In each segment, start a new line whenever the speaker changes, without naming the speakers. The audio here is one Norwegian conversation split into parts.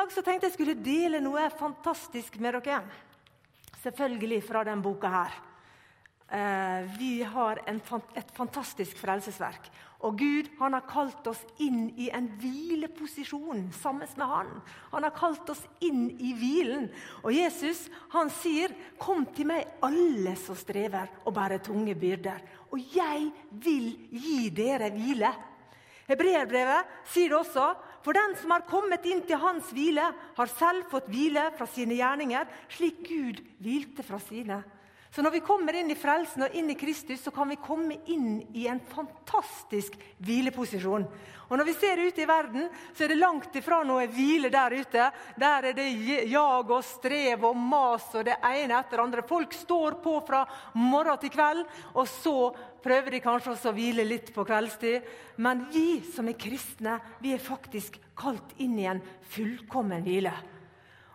dag så tenkte jeg skulle dele noe fantastisk med dere. Selvfølgelig fra denne boka her. Eh, vi har et fantastisk frelsesverk. Og Gud han har kalt oss inn i en hvileposisjon sammen med han. Han har kalt oss inn i hvilen. Og Jesus han sier, 'Kom til meg, alle som strever og bærer tunge byrder.' 'Og jeg vil gi dere hvile.' Hebreerbrevet sier det også. For den som har kommet inn til hans hvile, har selv fått hvile fra sine gjerninger, slik Gud hvilte fra sine. Så når vi kommer inn i frelsen og inn i Kristus, så kan vi komme inn i en fantastisk hvileposisjon. Og Når vi ser ut i verden, så er det langt ifra noe hvile der ute. Der er det jag og strev og mas og det ene etter det andre. Folk står på fra morgen til kveld, og så prøver de kanskje også å hvile litt på kveldstid. Men vi som er kristne, vi er faktisk kalt inn i en fullkommen hvile.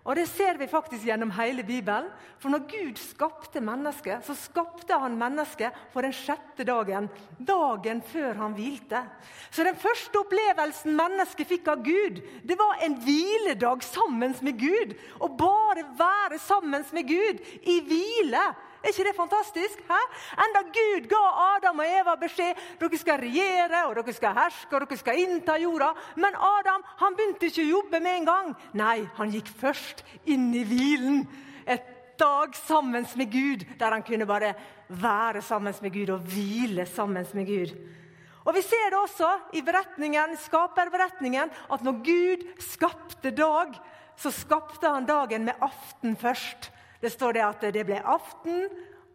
Og Det ser vi faktisk gjennom hele Bibelen. For når Gud skapte mennesket, så skapte han mennesket for den sjette dagen. Dagen før han hvilte. Så den første opplevelsen mennesket fikk av Gud, det var en hviledag sammen med Gud. Å bare være sammen med Gud i hvile. Er ikke det fantastisk? Hæ? Enda Gud ga Adam og Eva beskjed dere skal regjere og dere skal herske og dere skal innta jorda. Men Adam han begynte ikke å jobbe med en gang. Nei, han gikk først inn i hvilen. Et dag sammen med Gud, der han kunne bare være sammen med Gud og hvile sammen med Gud. Og Vi ser det også i beretningen, skaperberetningen at når Gud skapte dag, så skapte han dagen med aften først. Det står det at det ble aften,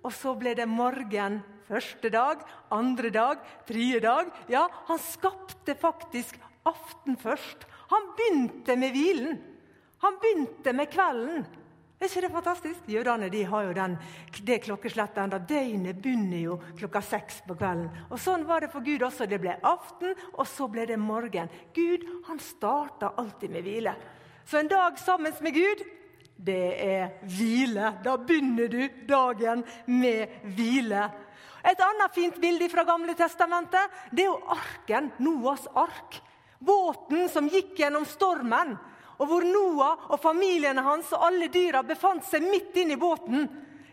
og så ble det morgen første dag, andre dag, tredje dag. Ja, han skapte faktisk aften først. Han begynte med hvilen. Han begynte med kvelden. Er ikke det fantastisk? Jødene de har jo den, det klokkeslettet enda. Døgnet begynner jo klokka seks på kvelden. Og Sånn var det for Gud også. Det ble aften, og så ble det morgen. Gud han starta alltid med hvile. Så en dag sammen med Gud det er hvile. Da begynner du dagen med hvile. Et annet fint bilde fra Gamle Testamentet det er jo arken, Noas ark. Båten som gikk gjennom stormen, og hvor Noah og familiene hans og alle dyra befant seg midt inne i båten.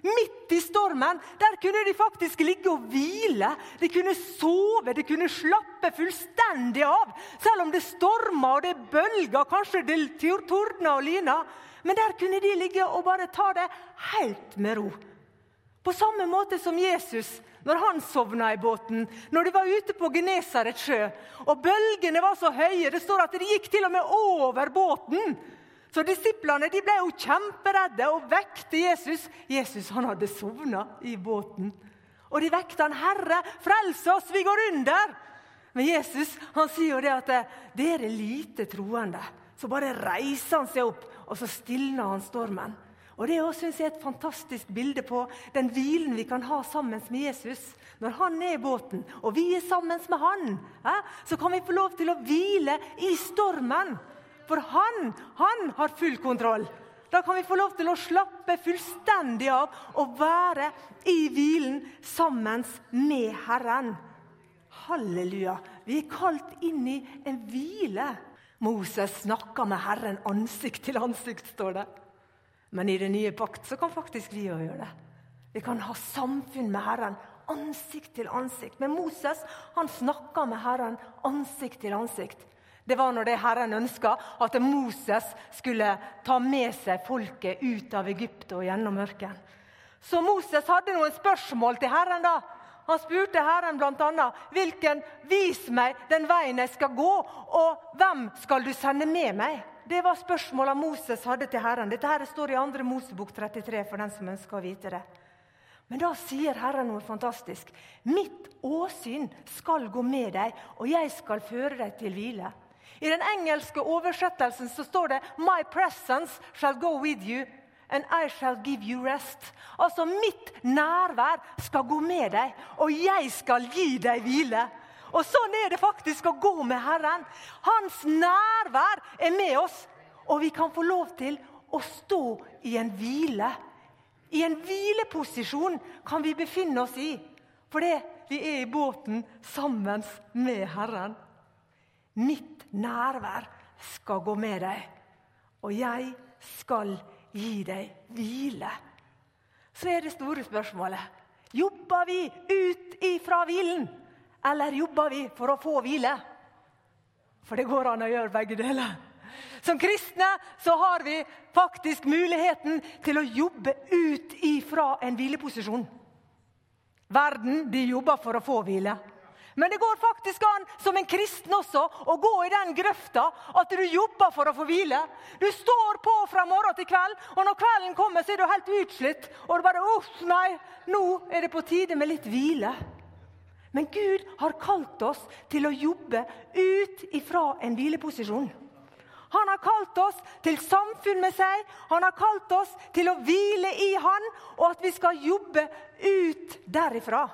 Midt i stormen der kunne de faktisk ligge og hvile. De kunne sove, de kunne slappe fullstendig av. Selv om det storma og det bølga, kanskje det tordna og lyna. Men der kunne de ligge og bare ta det helt med ro. På samme måte som Jesus når han sovna i båten, når de var ute på Genesarets sjø. Og bølgene var så høye. Det står at de gikk til og med over båten. Så disiplene de ble jo kjemperedde og vekte Jesus. Jesus han hadde sovna i båten. Og de vekte han, 'Herre, frels oss, vi går under!' Men Jesus han sier jo det at 'dere lite troende'. Så bare reiser han seg opp og så stilner han stormen. Og Det synes jeg, et fantastisk bilde på den hvilen vi kan ha sammen med Jesus. Når han er i båten, og vi er sammen med han, så kan vi få lov til å hvile i stormen. For han, han har full kontroll. Da kan vi få lov til å slappe fullstendig av og være i hvilen sammen med Herren. Halleluja. Vi er kalt inn i en hvile. Moses snakka med Herren ansikt til ansikt, står det. Men i den nye pakt så kan faktisk vi òg gjøre det. Vi kan ha samfunn med Herren ansikt til ansikt. Men Moses han snakka med Herren ansikt til ansikt. Det var når det Herren ønska at Moses skulle ta med seg folket ut av Egypt og gjennom ørkenen. Så Moses hadde noen spørsmål til Herren. da. Han spurte Herren bl.a.: Hvilken vis meg den veien jeg skal gå, og hvem skal du sende med meg? Det var spørsmålet Moses hadde til Herren. Dette her står i 2. Mosebok 33 for den som ønsker å vite det. Men da sier Herren noe fantastisk. Mitt åsyn skal gå med deg, og jeg skal føre deg til hvile. I den engelske oversettelsen så står det 'My presence shall go with you and I shall give you rest. Altså, mitt nærvær skal gå med deg, og jeg skal gi deg hvile. Og Sånn er det faktisk å gå med Herren. Hans nærvær er med oss, og vi kan få lov til å stå i en hvile. I en hvileposisjon kan vi befinne oss i, fordi vi er i båten sammen med Herren. Mitt nærvær skal gå med deg, og jeg skal gi deg hvile. Så er det store spørsmålet jobber vi ut ifra hvilen, eller jobber vi for å få hvile? For det går an å gjøre begge deler. Som kristne så har vi faktisk muligheten til å jobbe ut ifra en hvileposisjon. Verden de jobber for å få hvile. Men det går faktisk an som en kristen også å gå i den grøfta at du jobber for å få hvile. Du står på fra morgen til kveld, og når kvelden kommer, så er du helt utslitt. Og du bare Uff, nei, nå er det på tide med litt hvile. Men Gud har kalt oss til å jobbe ut ifra en hvileposisjon. Han har kalt oss til samfunn med seg, han har kalt oss til å hvile i Han, og at vi skal jobbe ut derifra.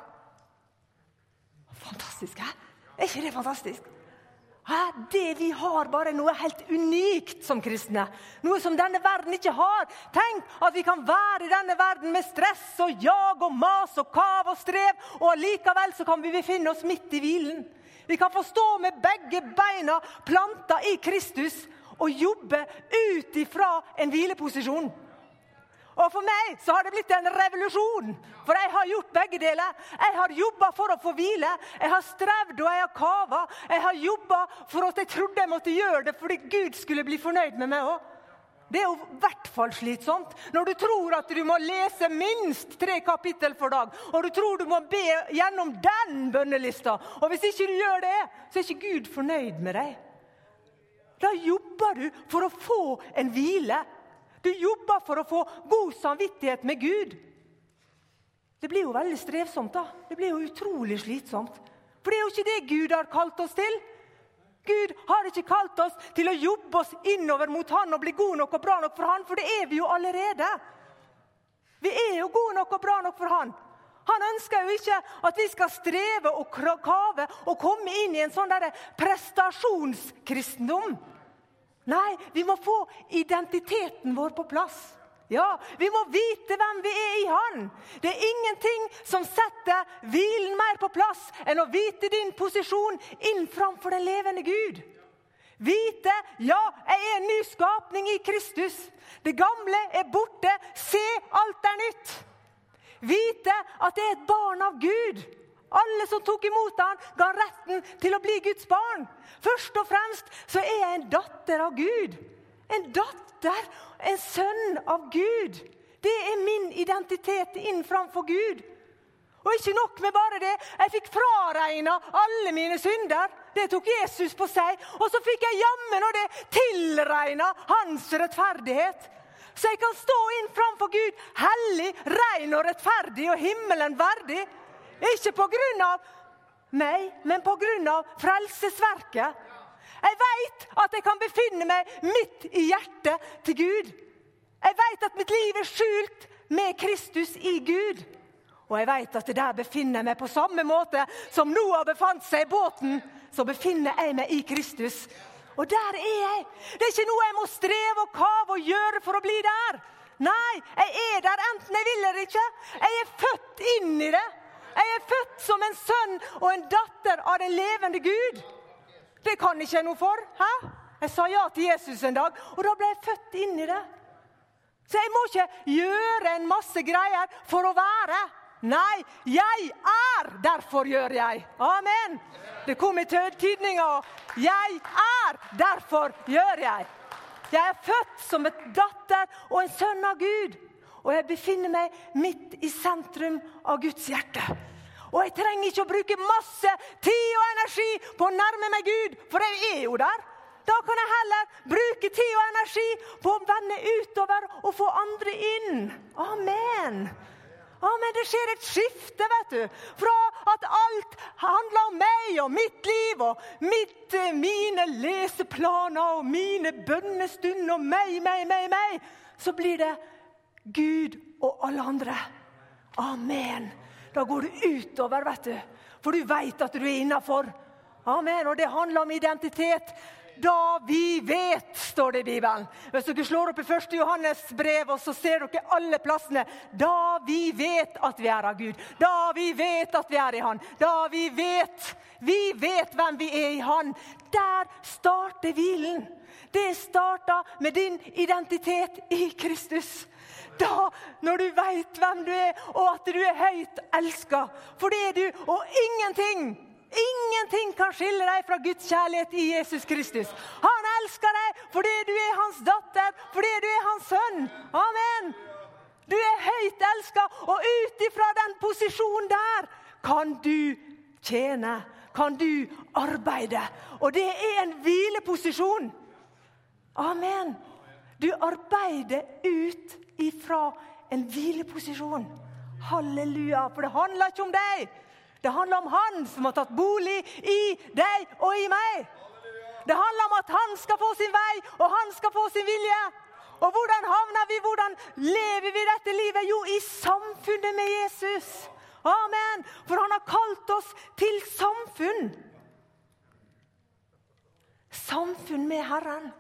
Fantastisk, hæ? Er ikke det fantastisk? Hæ? Det vi har, bare noe helt unikt som kristne. Noe som denne verden ikke har. Tenk at vi kan være i denne verden med stress og jag og mas og kav og strev, og likevel så kan vi befinne oss midt i hvilen. Vi kan få stå med begge beina planta i Kristus og jobbe ut ifra en hvileposisjon. Og For meg så har det blitt en revolusjon, for jeg har gjort begge deler. Jeg har jobba for å få hvile, jeg har strevd og jeg har kava. Jeg har jobba for at jeg trodde jeg måtte gjøre det fordi Gud skulle bli fornøyd med meg òg. Det er jo i hvert fall slitsomt når du tror at du må lese minst tre kapittel for dag, og du tror du må be gjennom den bønnelista. Og hvis ikke du gjør det, så er ikke Gud fornøyd med deg. Da jobber du for å få en hvile du jobber for å få god samvittighet med Gud. Det blir jo veldig strevsomt. da. Det blir jo utrolig slitsomt. For det er jo ikke det Gud har kalt oss til. Gud har ikke kalt oss til å jobbe oss innover mot Han og bli gode nok og bra nok for Han, for det er vi jo allerede. Vi er jo gode nok og bra nok for Han. Han ønsker jo ikke at vi skal streve og kave og komme inn i en sånn prestasjonskristendom. Nei, vi må få identiteten vår på plass. Ja, vi må vite hvem vi er i Han. Det er ingenting som setter hvilen mer på plass enn å vite din posisjon inn framfor den levende Gud. Vite ja, jeg er en ny skapning i Kristus. Det gamle er borte. Se, alt er nytt. Vite at jeg er et barn av Gud. Alle som tok imot ham, ga retten til å bli Guds barn. Først og fremst så er jeg en datter av Gud. En datter, en sønn av Gud. Det er min identitet inn framfor Gud. Og ikke nok med bare det. Jeg fikk fraregna alle mine synder. Det tok Jesus på seg. Og så fikk jeg jammen og det tilregna hans rettferdighet. Så jeg kan stå inn framfor Gud hellig, ren og rettferdig og himmelen verdig. Ikke på grunn av meg, men på grunn av frelsesverket. Jeg vet at jeg kan befinne meg midt i hjertet til Gud. Jeg vet at mitt liv er skjult med Kristus i Gud. Og jeg vet at det der befinner jeg meg på samme måte som Noah befant seg i båten. Så befinner jeg meg i Kristus. Og der er jeg. Det er ikke noe jeg må streve og kave og gjøre for å bli der. Nei, jeg er der enten jeg vil eller ikke. Jeg er født inn i det. Jeg er født som en sønn og en datter av den levende Gud. Det kan ikke jeg noe for. Hæ? Jeg sa ja til Jesus en dag, og da ble jeg født inn i det. Så jeg må ikke gjøre en masse greier for å være. Nei, jeg er, derfor gjør jeg. Amen. Det kom i tydninga. Jeg er, derfor gjør jeg. Jeg er født som et datter og en sønn av Gud og jeg befinner meg midt i sentrum av Guds hjerte. Og jeg trenger ikke å bruke masse tid og energi på å nærme meg Gud, for jeg er jo der. Da kan jeg heller bruke tid og energi på å vende utover og få andre inn. Amen. Amen. Det skjer et skifte, vet du. Fra at alt handler om meg og mitt liv og mitt, eh, mine leseplaner og mine bønnestunder og meg, meg, meg, meg, så blir det Gud og alle andre. Amen. Da går du utover, vet du. For du veit at du er innafor. Amen. Og det handler om identitet. Da vi vet, står det i Bibelen. Hvis dere slår opp i 1. Johannes brev, og så ser dere alle plassene. Da vi vet at vi er av Gud. Da vi vet at vi er i Han. Da vi vet. Vi vet hvem vi er i Han. Der starter hvilen. det starter med din identitet i Kristus. Da, når du veit hvem du er, og at du er høyt elska. For det er du, og ingenting, ingenting kan skille deg fra Guds kjærlighet i Jesus Kristus. Han elsker deg fordi du er hans datter, fordi du er hans sønn. Amen. Du er høyt elska, og ut ifra den posisjonen der kan du tjene. Kan du arbeide. Og det er en hvileposisjon. Amen. Du arbeider ut ifra en hvileposisjon. Halleluja. For det handler ikke om deg. Det handler om Han som har tatt bolig i deg og i meg. Det handler om at han skal få sin vei, og han skal få sin vilje. Og hvordan havner vi? Hvordan lever vi dette livet? Jo, i samfunnet med Jesus. Amen. For han har kalt oss til samfunn. Samfunn med Herren.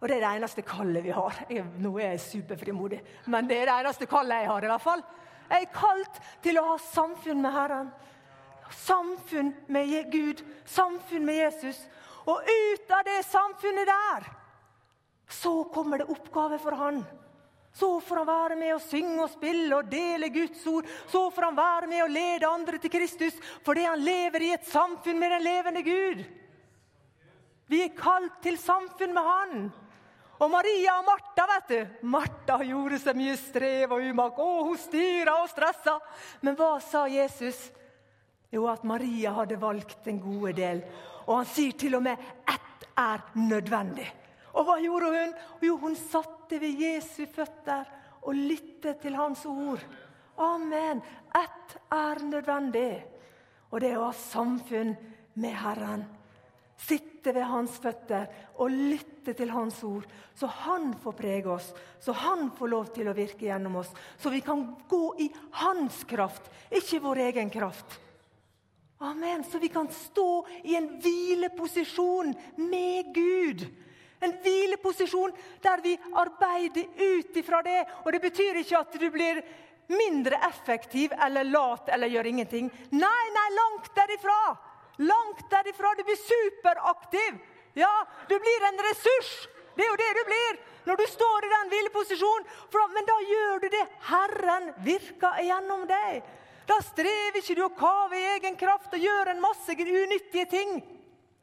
Og det er det eneste kallet vi har. Jeg, nå er jeg superfrimodig, men det er det eneste kallet jeg har. i hvert fall. Jeg er kalt til å ha samfunn med Herren. Samfunn med Gud, samfunn med Jesus. Og ut av det samfunnet der så kommer det oppgaver for han. Så får han være med å synge og spille og dele Guds ord. Så får han være med å lede andre til Kristus fordi han lever i et samfunn med den levende Gud. Vi er kalt til samfunn med Han. Og Maria og Martha, vet du. Martha gjorde så mye strev og umak. Å, hun styra og stressa. Men hva sa Jesus? Jo, at Maria hadde valgt den gode del. Og han sier til og med ett er nødvendig. Og hva gjorde hun? Jo, hun satte ved Jesu føtter og lyttet til hans ord. Amen. Ett er nødvendig, og det å ha samfunn med Herren. Sitte ved hans føtter og lytte til hans ord, så han får prege oss, så han får lov til å virke gjennom oss. Så vi kan gå i hans kraft, ikke vår egen kraft. Amen. Så vi kan stå i en hvileposisjon med Gud. En hvileposisjon der vi arbeider ut ifra det. Og det betyr ikke at du blir mindre effektiv eller lat eller gjør ingenting. Nei, nei, langt derifra! Langt derifra. Du blir superaktiv. Ja, du blir en ressurs. Det er jo det du blir når du står i den hvileposisjonen. Men da gjør du det Herren virker gjennom deg. Da strever ikke du og kaver i egen kraft og gjør en masse unyttige ting.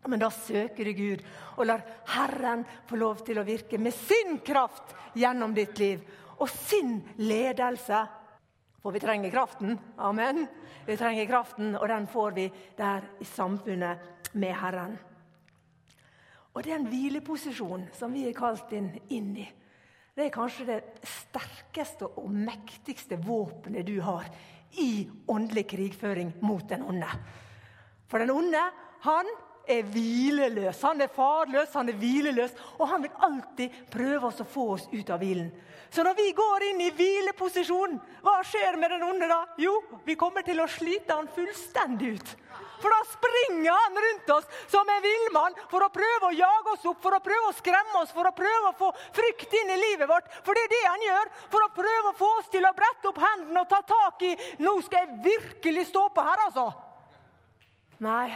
Men da søker du Gud og lar Herren få lov til å virke med sin kraft gjennom ditt liv. Og sin ledelse. For vi trenger kraften. Amen. Vi trenger kraften, og den får vi der i samfunnet med Herren. Og den hvileposisjonen som vi er kalt inn, inn i, det er kanskje det sterkeste og mektigste våpenet du har i åndelig krigføring mot den onde. For den onde, han er hvileløs. Han er farløs, han er hvileløs, og han vil alltid prøve oss å få oss ut av hvilen. Så når vi går inn i hvileposisjon, hva skjer med den onde da? Jo, vi kommer til å slite han fullstendig ut. For da springer han rundt oss som en villmann for å prøve å jage oss opp, for å prøve å skremme oss, for å prøve å få frykt inn i livet vårt. For det er det han gjør, for å prøve å få oss til å brette opp hendene og ta tak i Nå skal jeg virkelig stå på her, altså. Nei,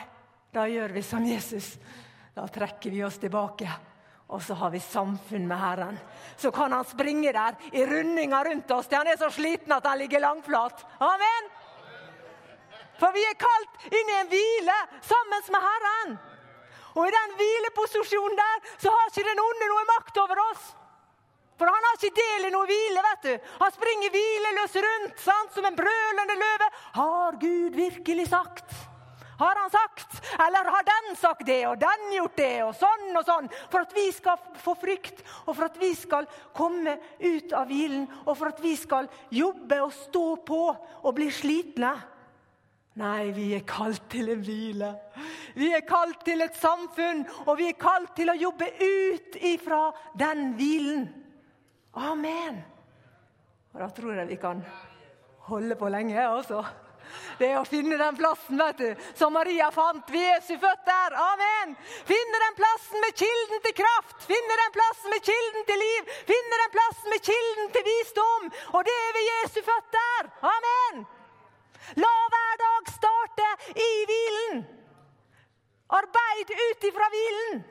da gjør vi som Jesus. Da trekker vi oss tilbake. Og så har vi samfunn med Herren. Så kan han springe der i rundinger rundt oss til han er så sliten at han ligger langflat. Amen! For vi er kalt inn i en hvile sammen med Herren. Og i den hvileposisjonen der så har ikke den onde noe makt over oss. For han har ikke del i noe hvile. vet du. Han springer hvileløs rundt sant, som en brølende løve. Har Gud virkelig sagt? Har han sagt? Eller har den sagt det, og den gjort det, og sånn og sånn? For at vi skal få frykt, og for at vi skal komme ut av hvilen, og for at vi skal jobbe og stå på og bli slitne. Nei, vi er kalt til en hvile. Vi er kalt til et samfunn, og vi er kalt til å jobbe ut ifra den hvilen. Amen. Og da tror jeg vi kan holde på lenge, altså. Det er å finne den plassen vet du, som Maria fant ved Jesu føtter. Amen! Finne den plassen med kilden til kraft, finne den plassen med kilden til liv, finne den plassen med kilden til visdom. Og det er ved Jesu føtter. Amen! La hver dag starte i hvilen. Arbeid ut ifra hvilen.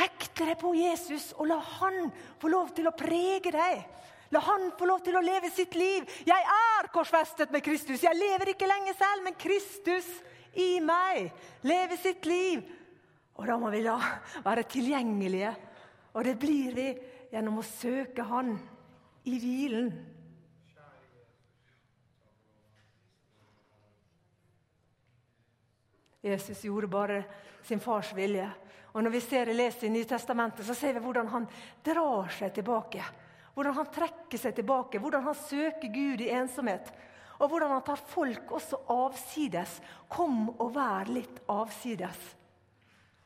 Hekte deg på Jesus og la han få lov til å prege deg. La han få lov til å leve sitt liv. Jeg er korsfestet med Kristus. Jeg lever ikke lenger selv, men Kristus i meg lever sitt liv. Og da må vi da være tilgjengelige. Og det blir vi gjennom å søke Han i hvilen. Jesus gjorde bare sin fars vilje. Og Når vi ser leser i Nytestamentet, så ser vi hvordan han drar seg tilbake. Hvordan han trekker seg tilbake, hvordan han søker Gud i ensomhet. Og hvordan han tar folk også avsides. Kom og vær litt avsides.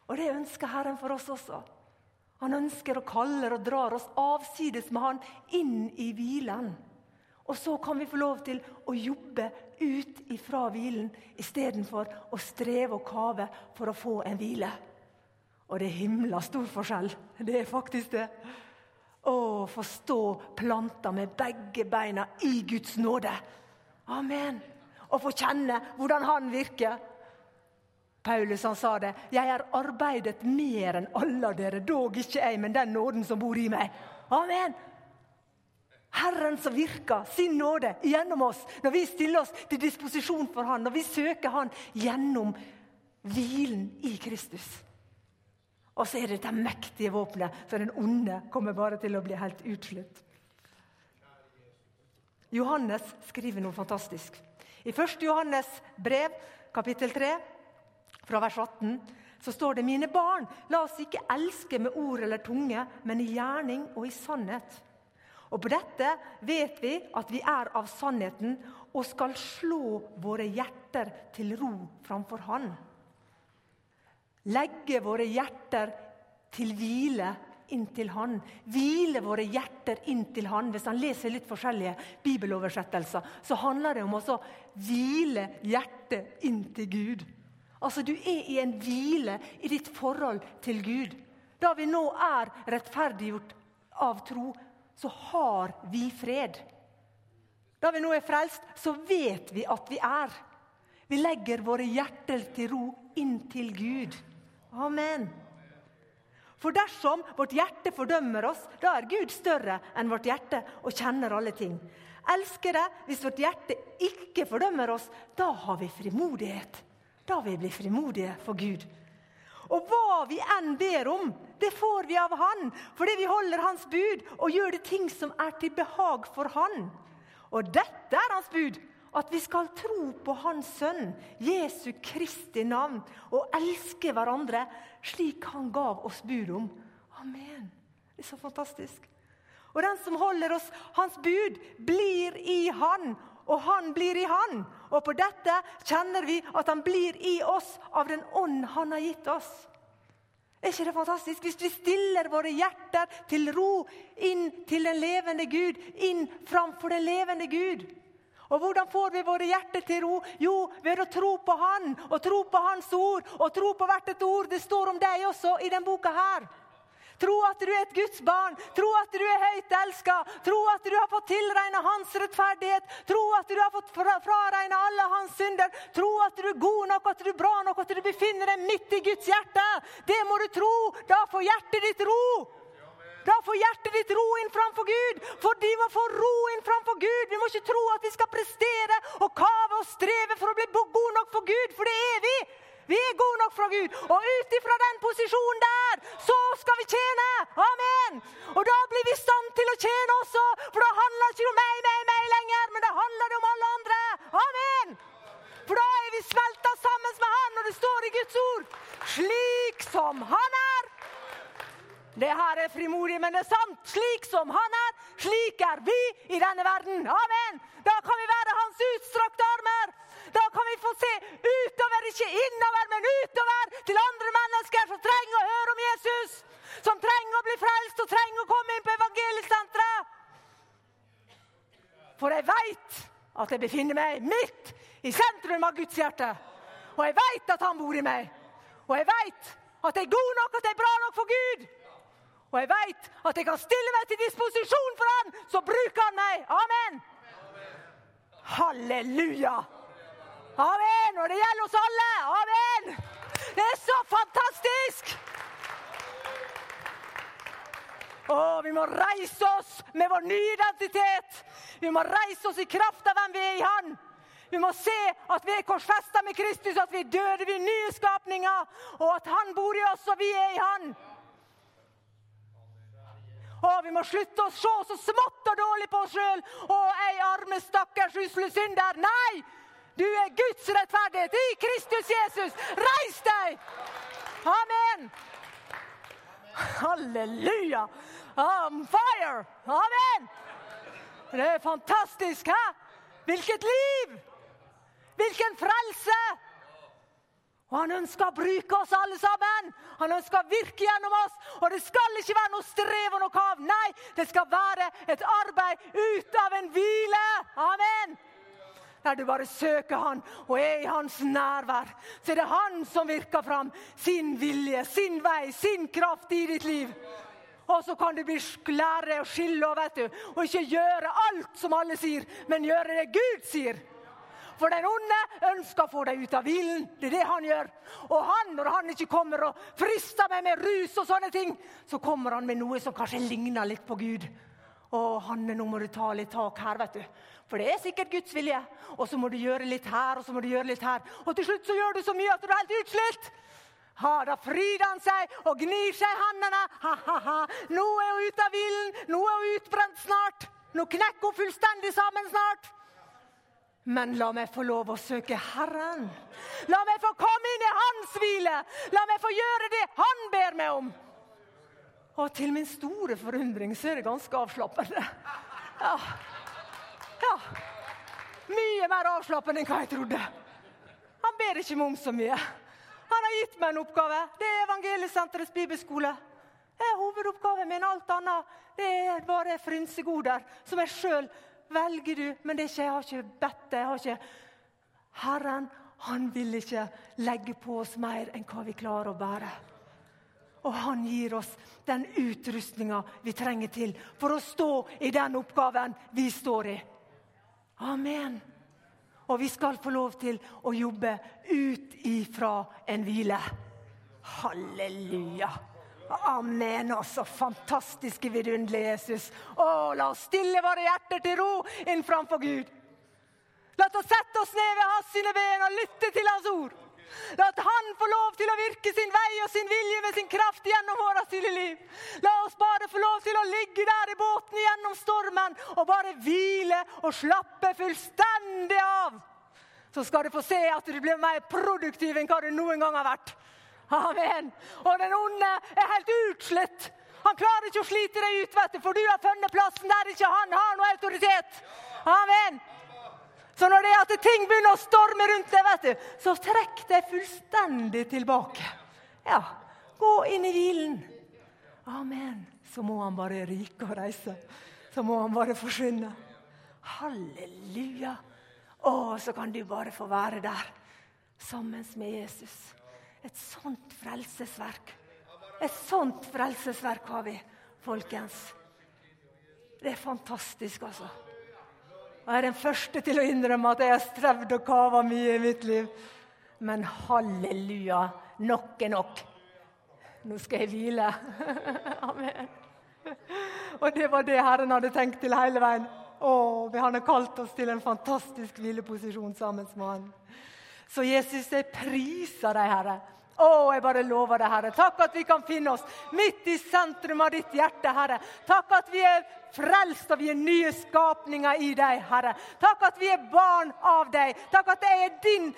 Og det ønsker Herren for oss også. Han ønsker og kaller og drar oss avsides med Han inn i hvilen. Og så kan vi få lov til å jobbe ut ifra hvilen istedenfor å streve og kave for å få en hvile. Og det er himla stor forskjell. Det er faktisk det. Å få stå planta med begge beina i Guds nåde. Amen. Og få kjenne hvordan Han virker. Paulus han sa det. 'Jeg har arbeidet mer enn alle dere, dog ikke jeg, men den nåden som bor i meg.' Amen. Herren som virker sin nåde gjennom oss når vi stiller oss til disposisjon for Han, når vi søker Han gjennom hvilen i Kristus. Og så er det dette mektige våpenet, for den onde kommer bare til å bli helt utslutt. Johannes skriver noe fantastisk. I 1. Johannes brev, kapittel 3, fra vers 18, så står det mine barn, la oss ikke elske med ord eller tunge, men i gjerning og i sannhet. Og på dette vet vi at vi er av sannheten og skal slå våre hjerter til ro framfor Han. Legge våre hjerter til hvile inntil Han. Hvile våre hjerter inntil Han. Hvis han leser litt forskjellige bibeloversettelser, så handler det om å hvile hjertet inntil Gud. Altså, Du er i en hvile i ditt forhold til Gud. Da vi nå er rettferdiggjort av tro, så har vi fred. Da vi nå er frelst, så vet vi at vi er. Vi legger våre hjerter til ro inntil Gud. Amen. For dersom vårt hjerte fordømmer oss, da er Gud større enn vårt hjerte og kjenner alle ting. Elskere, hvis vårt hjerte ikke fordømmer oss, da har vi frimodighet. Da vil vi bli frimodige for Gud. Og hva vi enn ber om, det får vi av Han, fordi vi holder Hans bud og gjør det ting som er til behag for Han. Og dette er Hans bud, at vi skal tro på Hans Sønn, Jesu Kristi navn, og elske hverandre slik Han gav oss bud om. Amen. Det er så fantastisk. Og den som holder oss Hans bud, blir i Han, og Han blir i Han. Og på dette kjenner vi at Han blir i oss av den ånd Han har gitt oss. Er ikke det fantastisk? Hvis vi stiller våre hjerter til ro inn til den levende Gud, inn framfor den levende Gud. Og Hvordan får vi våre hjerter til ro? Jo, ved å tro på Han og tro på Hans ord. Og tro på hvert et ord. Det står om deg også i denne boka her. Tro at du er et Guds barn. Tro at du er høyt elska. Tro at du har fått tilregna hans rettferdighet. Tro at du har fått fraregna alle hans synder. Tro at du er god nok, at du er bra nok, at du befinner deg midt i Guds hjerte. Det må du tro. Da får hjertet ditt ro. Da får hjertet ditt ro inn framfor Gud. For de må få ro inn framfor Gud. Vi må ikke tro at vi skal prestere og kave og streve for å bli god nok for Gud, for det er vi. Vi er gode nok fra Gud. Og ut ifra den posisjonen der, så skal vi tjene. Amen. Og da blir vi i stand til å tjene også, for da handler det ikke om meg, meg, meg lenger, men da handler det om alle andre. Amen. For da er vi smelta sammen med Han, og det står i Guds ord, slik som Han er. Det her er frimodig, men det er sant. Slik som Han er, slik er vi i denne verden. Amen. Da kan vi være Hans utstrakte armer. Da kan vi få se utover, ikke innover, men utover til andre mennesker som trenger å høre om Jesus. Som trenger å bli frelst og trenger å komme inn på evangeliesenteret. For jeg veit at jeg befinner meg midt i sentrum av Guds hjerte. Og jeg veit at han bor i meg. Og jeg veit at jeg er god nok, at jeg er bra nok for Gud. Og jeg veit at jeg kan stille meg til disposisjon for han, så bruker han meg. Amen. Halleluja. Amen! Og det gjelder oss alle. Amen! Det er så fantastisk! Å, vi må reise oss med vår nye identitet. Vi må reise oss i kraft av hvem vi er i Han. Vi må se at vi er korsfesta med Kristus, at vi er døde, vi er nye skapninger, og at Han bor i oss, og vi er i Han. Og vi må slutte å se så smått og dårlig på oss sjøl. Å, ei arme, stakkars usle synder. Nei! Du er Guds rettferdighet i Kristus Jesus. Reis deg! Amen! Halleluja! I'm fire! Amen! Det er fantastisk, hæ? Hvilket liv! Hvilken frelse! Og Han ønsker å bruke oss alle sammen. Han ønsker å virke gjennom oss. Og det skal ikke være noe strev og noe kav. Nei, det skal være et arbeid ut av en hvile. Amen der du bare søker Han og er i Hans nærvær, så er det Han som virker fram sin vilje, sin vei, sin kraft i ditt liv. Og så kan du bli lære å skille vet du, og ikke gjøre alt som alle sier, men gjøre det Gud sier. For den onde ønsker å få deg ut av hvilen. Det er det han gjør. Og han, når han ikke kommer og frister meg med rus og sånne ting, så kommer han med noe som kanskje ligner litt på Gud. Å, Hanne, nå må du ta litt tak her, vet du. For det er sikkert Guds vilje. Og så må du gjøre litt her, og så må du gjøre litt her. Og til slutt så gjør du så mye at du er helt utslitt. Ha, da fryder han seg og gnir seg i hendene. Ha, ha, ha. Nå er hun ute av hvilen. Nå er hun utbrent snart. Nå knekker hun fullstendig sammen snart. Men la meg få lov å søke Herren. La meg få komme inn i Hans hvile. La meg få gjøre det Han ber meg om. Og til min store forundring så er det ganske avslappende. Ja. Ja. Mye mer avslappende enn hva jeg trodde. Han ber ikke meg om så mye. Han har gitt meg en oppgave. Det er Evangeliesenterets bibelskole. Det er hovedoppgaven min. Alt annet det er bare frynsegoder som jeg sjøl velger. du, Men det er ikke, jeg har ikke bedt det. Jeg har ikke Herren han vil ikke legge på oss mer enn hva vi klarer å bære. Og han gir oss den utrustninga vi trenger til for å stå i den oppgaven vi står i. Amen. Og vi skal få lov til å jobbe ut ifra en hvile. Halleluja. Amen. Og så fantastiske, vidunderlige Jesus. Å, la oss stille våre hjerter til ro inn framfor Gud. La oss sette oss ned ved hans sine ben og lytte til hans ord. La at Han får lov til å virke sin vei og sin vilje med sin kraft gjennom våre stille liv. La oss bare få lov til å ligge der i båten gjennom stormen og bare hvile og slappe fullstendig av. Så skal du få se at du blir mer produktiv enn hva du noen gang har vært. Amen. Og den onde er helt utslitt. Han klarer ikke å slite deg ut, vet du, for du har funnet plassen der ikke han har noe autoritet. Amen. Så når det er at ting begynner å storme rundt deg, vet du, så trekk deg fullstendig tilbake. Ja, gå inn i hvilen. Amen. Så må han bare ryke og reise. Så må han bare forsvinne. Halleluja. Å, så kan du bare få være der sammen med Jesus. Et sånt frelsesverk. Et sånt frelsesverk har vi, folkens. Det er fantastisk, altså. Og jeg er den første til å innrømme at jeg har strevd og kava mye i mitt liv. Men halleluja, nok er nok. Nå skal jeg hvile. Amen. Og det var det Herren hadde tenkt til hele veien. Å, Han har kalt oss til en fantastisk hvileposisjon sammen med Han. Så Jesus, jeg priser deg, Herre. Å, jeg bare lover deg, Herre. Takk at vi kan finne oss midt i sentrum av ditt hjerte, Herre. Takk at vi er frelst og vi er nye skapninger i deg, Herre. Takk at vi er barn av deg. Takk at jeg er din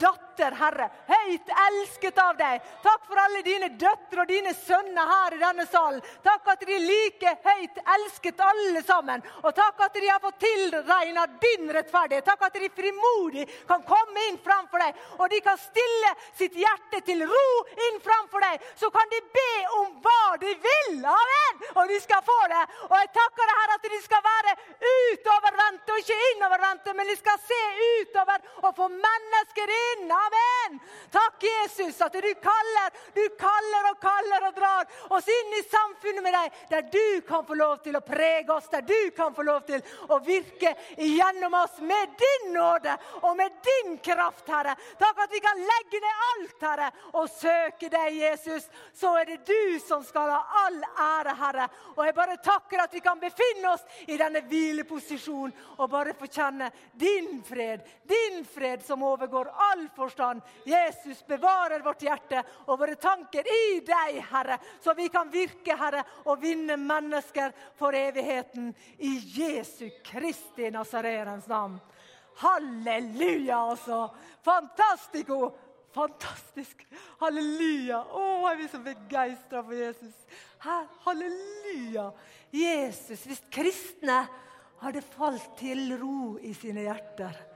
datter, Herre, høyt elsket av deg. Takk for alle dine døtre og dine sønner her i denne salen. Takk at de er like høyt elsket alle sammen. Og takk at de har fått tilregna din rettferdighet. Takk at de frimodig kan komme inn framfor deg, og de kan stille sitt hjerte til ro inn framfor deg. Så kan de be om hva de vil. Amen! Og de skal få det. Og jeg takker deg, Herre, at de skal være utovervendte og ikke innovervendte, men de skal se utover og få mennesker inn. Amen! Takk, Jesus, at du kaller, du kaller og kaller og drar oss inn i samfunnet med deg, der du kan få lov til å prege oss, der du kan få lov til å virke gjennom oss med din nåde og med din kraft, Herre. Takk at vi kan legge ned alt, Herre, og søke deg, Jesus. Så er det du som skal ha all ære, Herre. Og jeg bare takker at vi kan befinne oss i denne hvileposisjonen og bare få kjenne din fred, din fred som overgår all forstand. Jesus bevarer vårt hjerte og våre tanker i deg, Herre, så vi kan virke, Herre, og vinne mennesker for evigheten i Jesu Kristi Nazarerens navn. Halleluja, altså! Fantastico! Fantastisk! Halleluja! Å, er vi så begeistra for Jesus. Her, halleluja! Jesus, hvis kristne hadde falt til ro i sine hjerter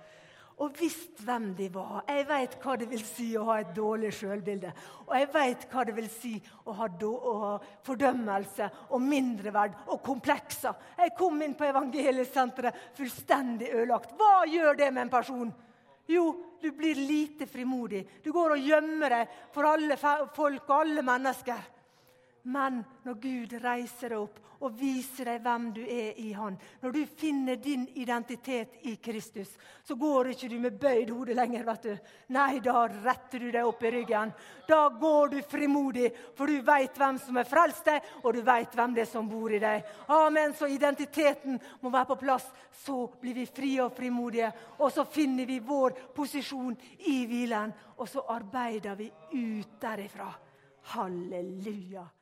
og visst hvem de var. Jeg vet hva det vil si å ha et dårlig sjølbilde. Og jeg vet hva det vil si å ha, å ha fordømmelse og mindreverd og komplekser. Jeg kom inn på evangeliesenteret fullstendig ødelagt. Hva gjør det med en person? Jo, du blir lite frimodig. Du går og gjemmer deg for alle folk og alle mennesker. Men når Gud reiser deg opp og viser deg hvem du er i Han, når du finner din identitet i Kristus, så går ikke du med bøyd hode lenger. vet du. Nei, da retter du deg opp i ryggen. Da går du frimodig, for du veit hvem som er frelst deg, og du veit hvem det er som bor i deg. Amen. Så identiteten må være på plass. Så blir vi frie og frimodige, og så finner vi vår posisjon i hvilen. Og så arbeider vi ut derifra. Halleluja.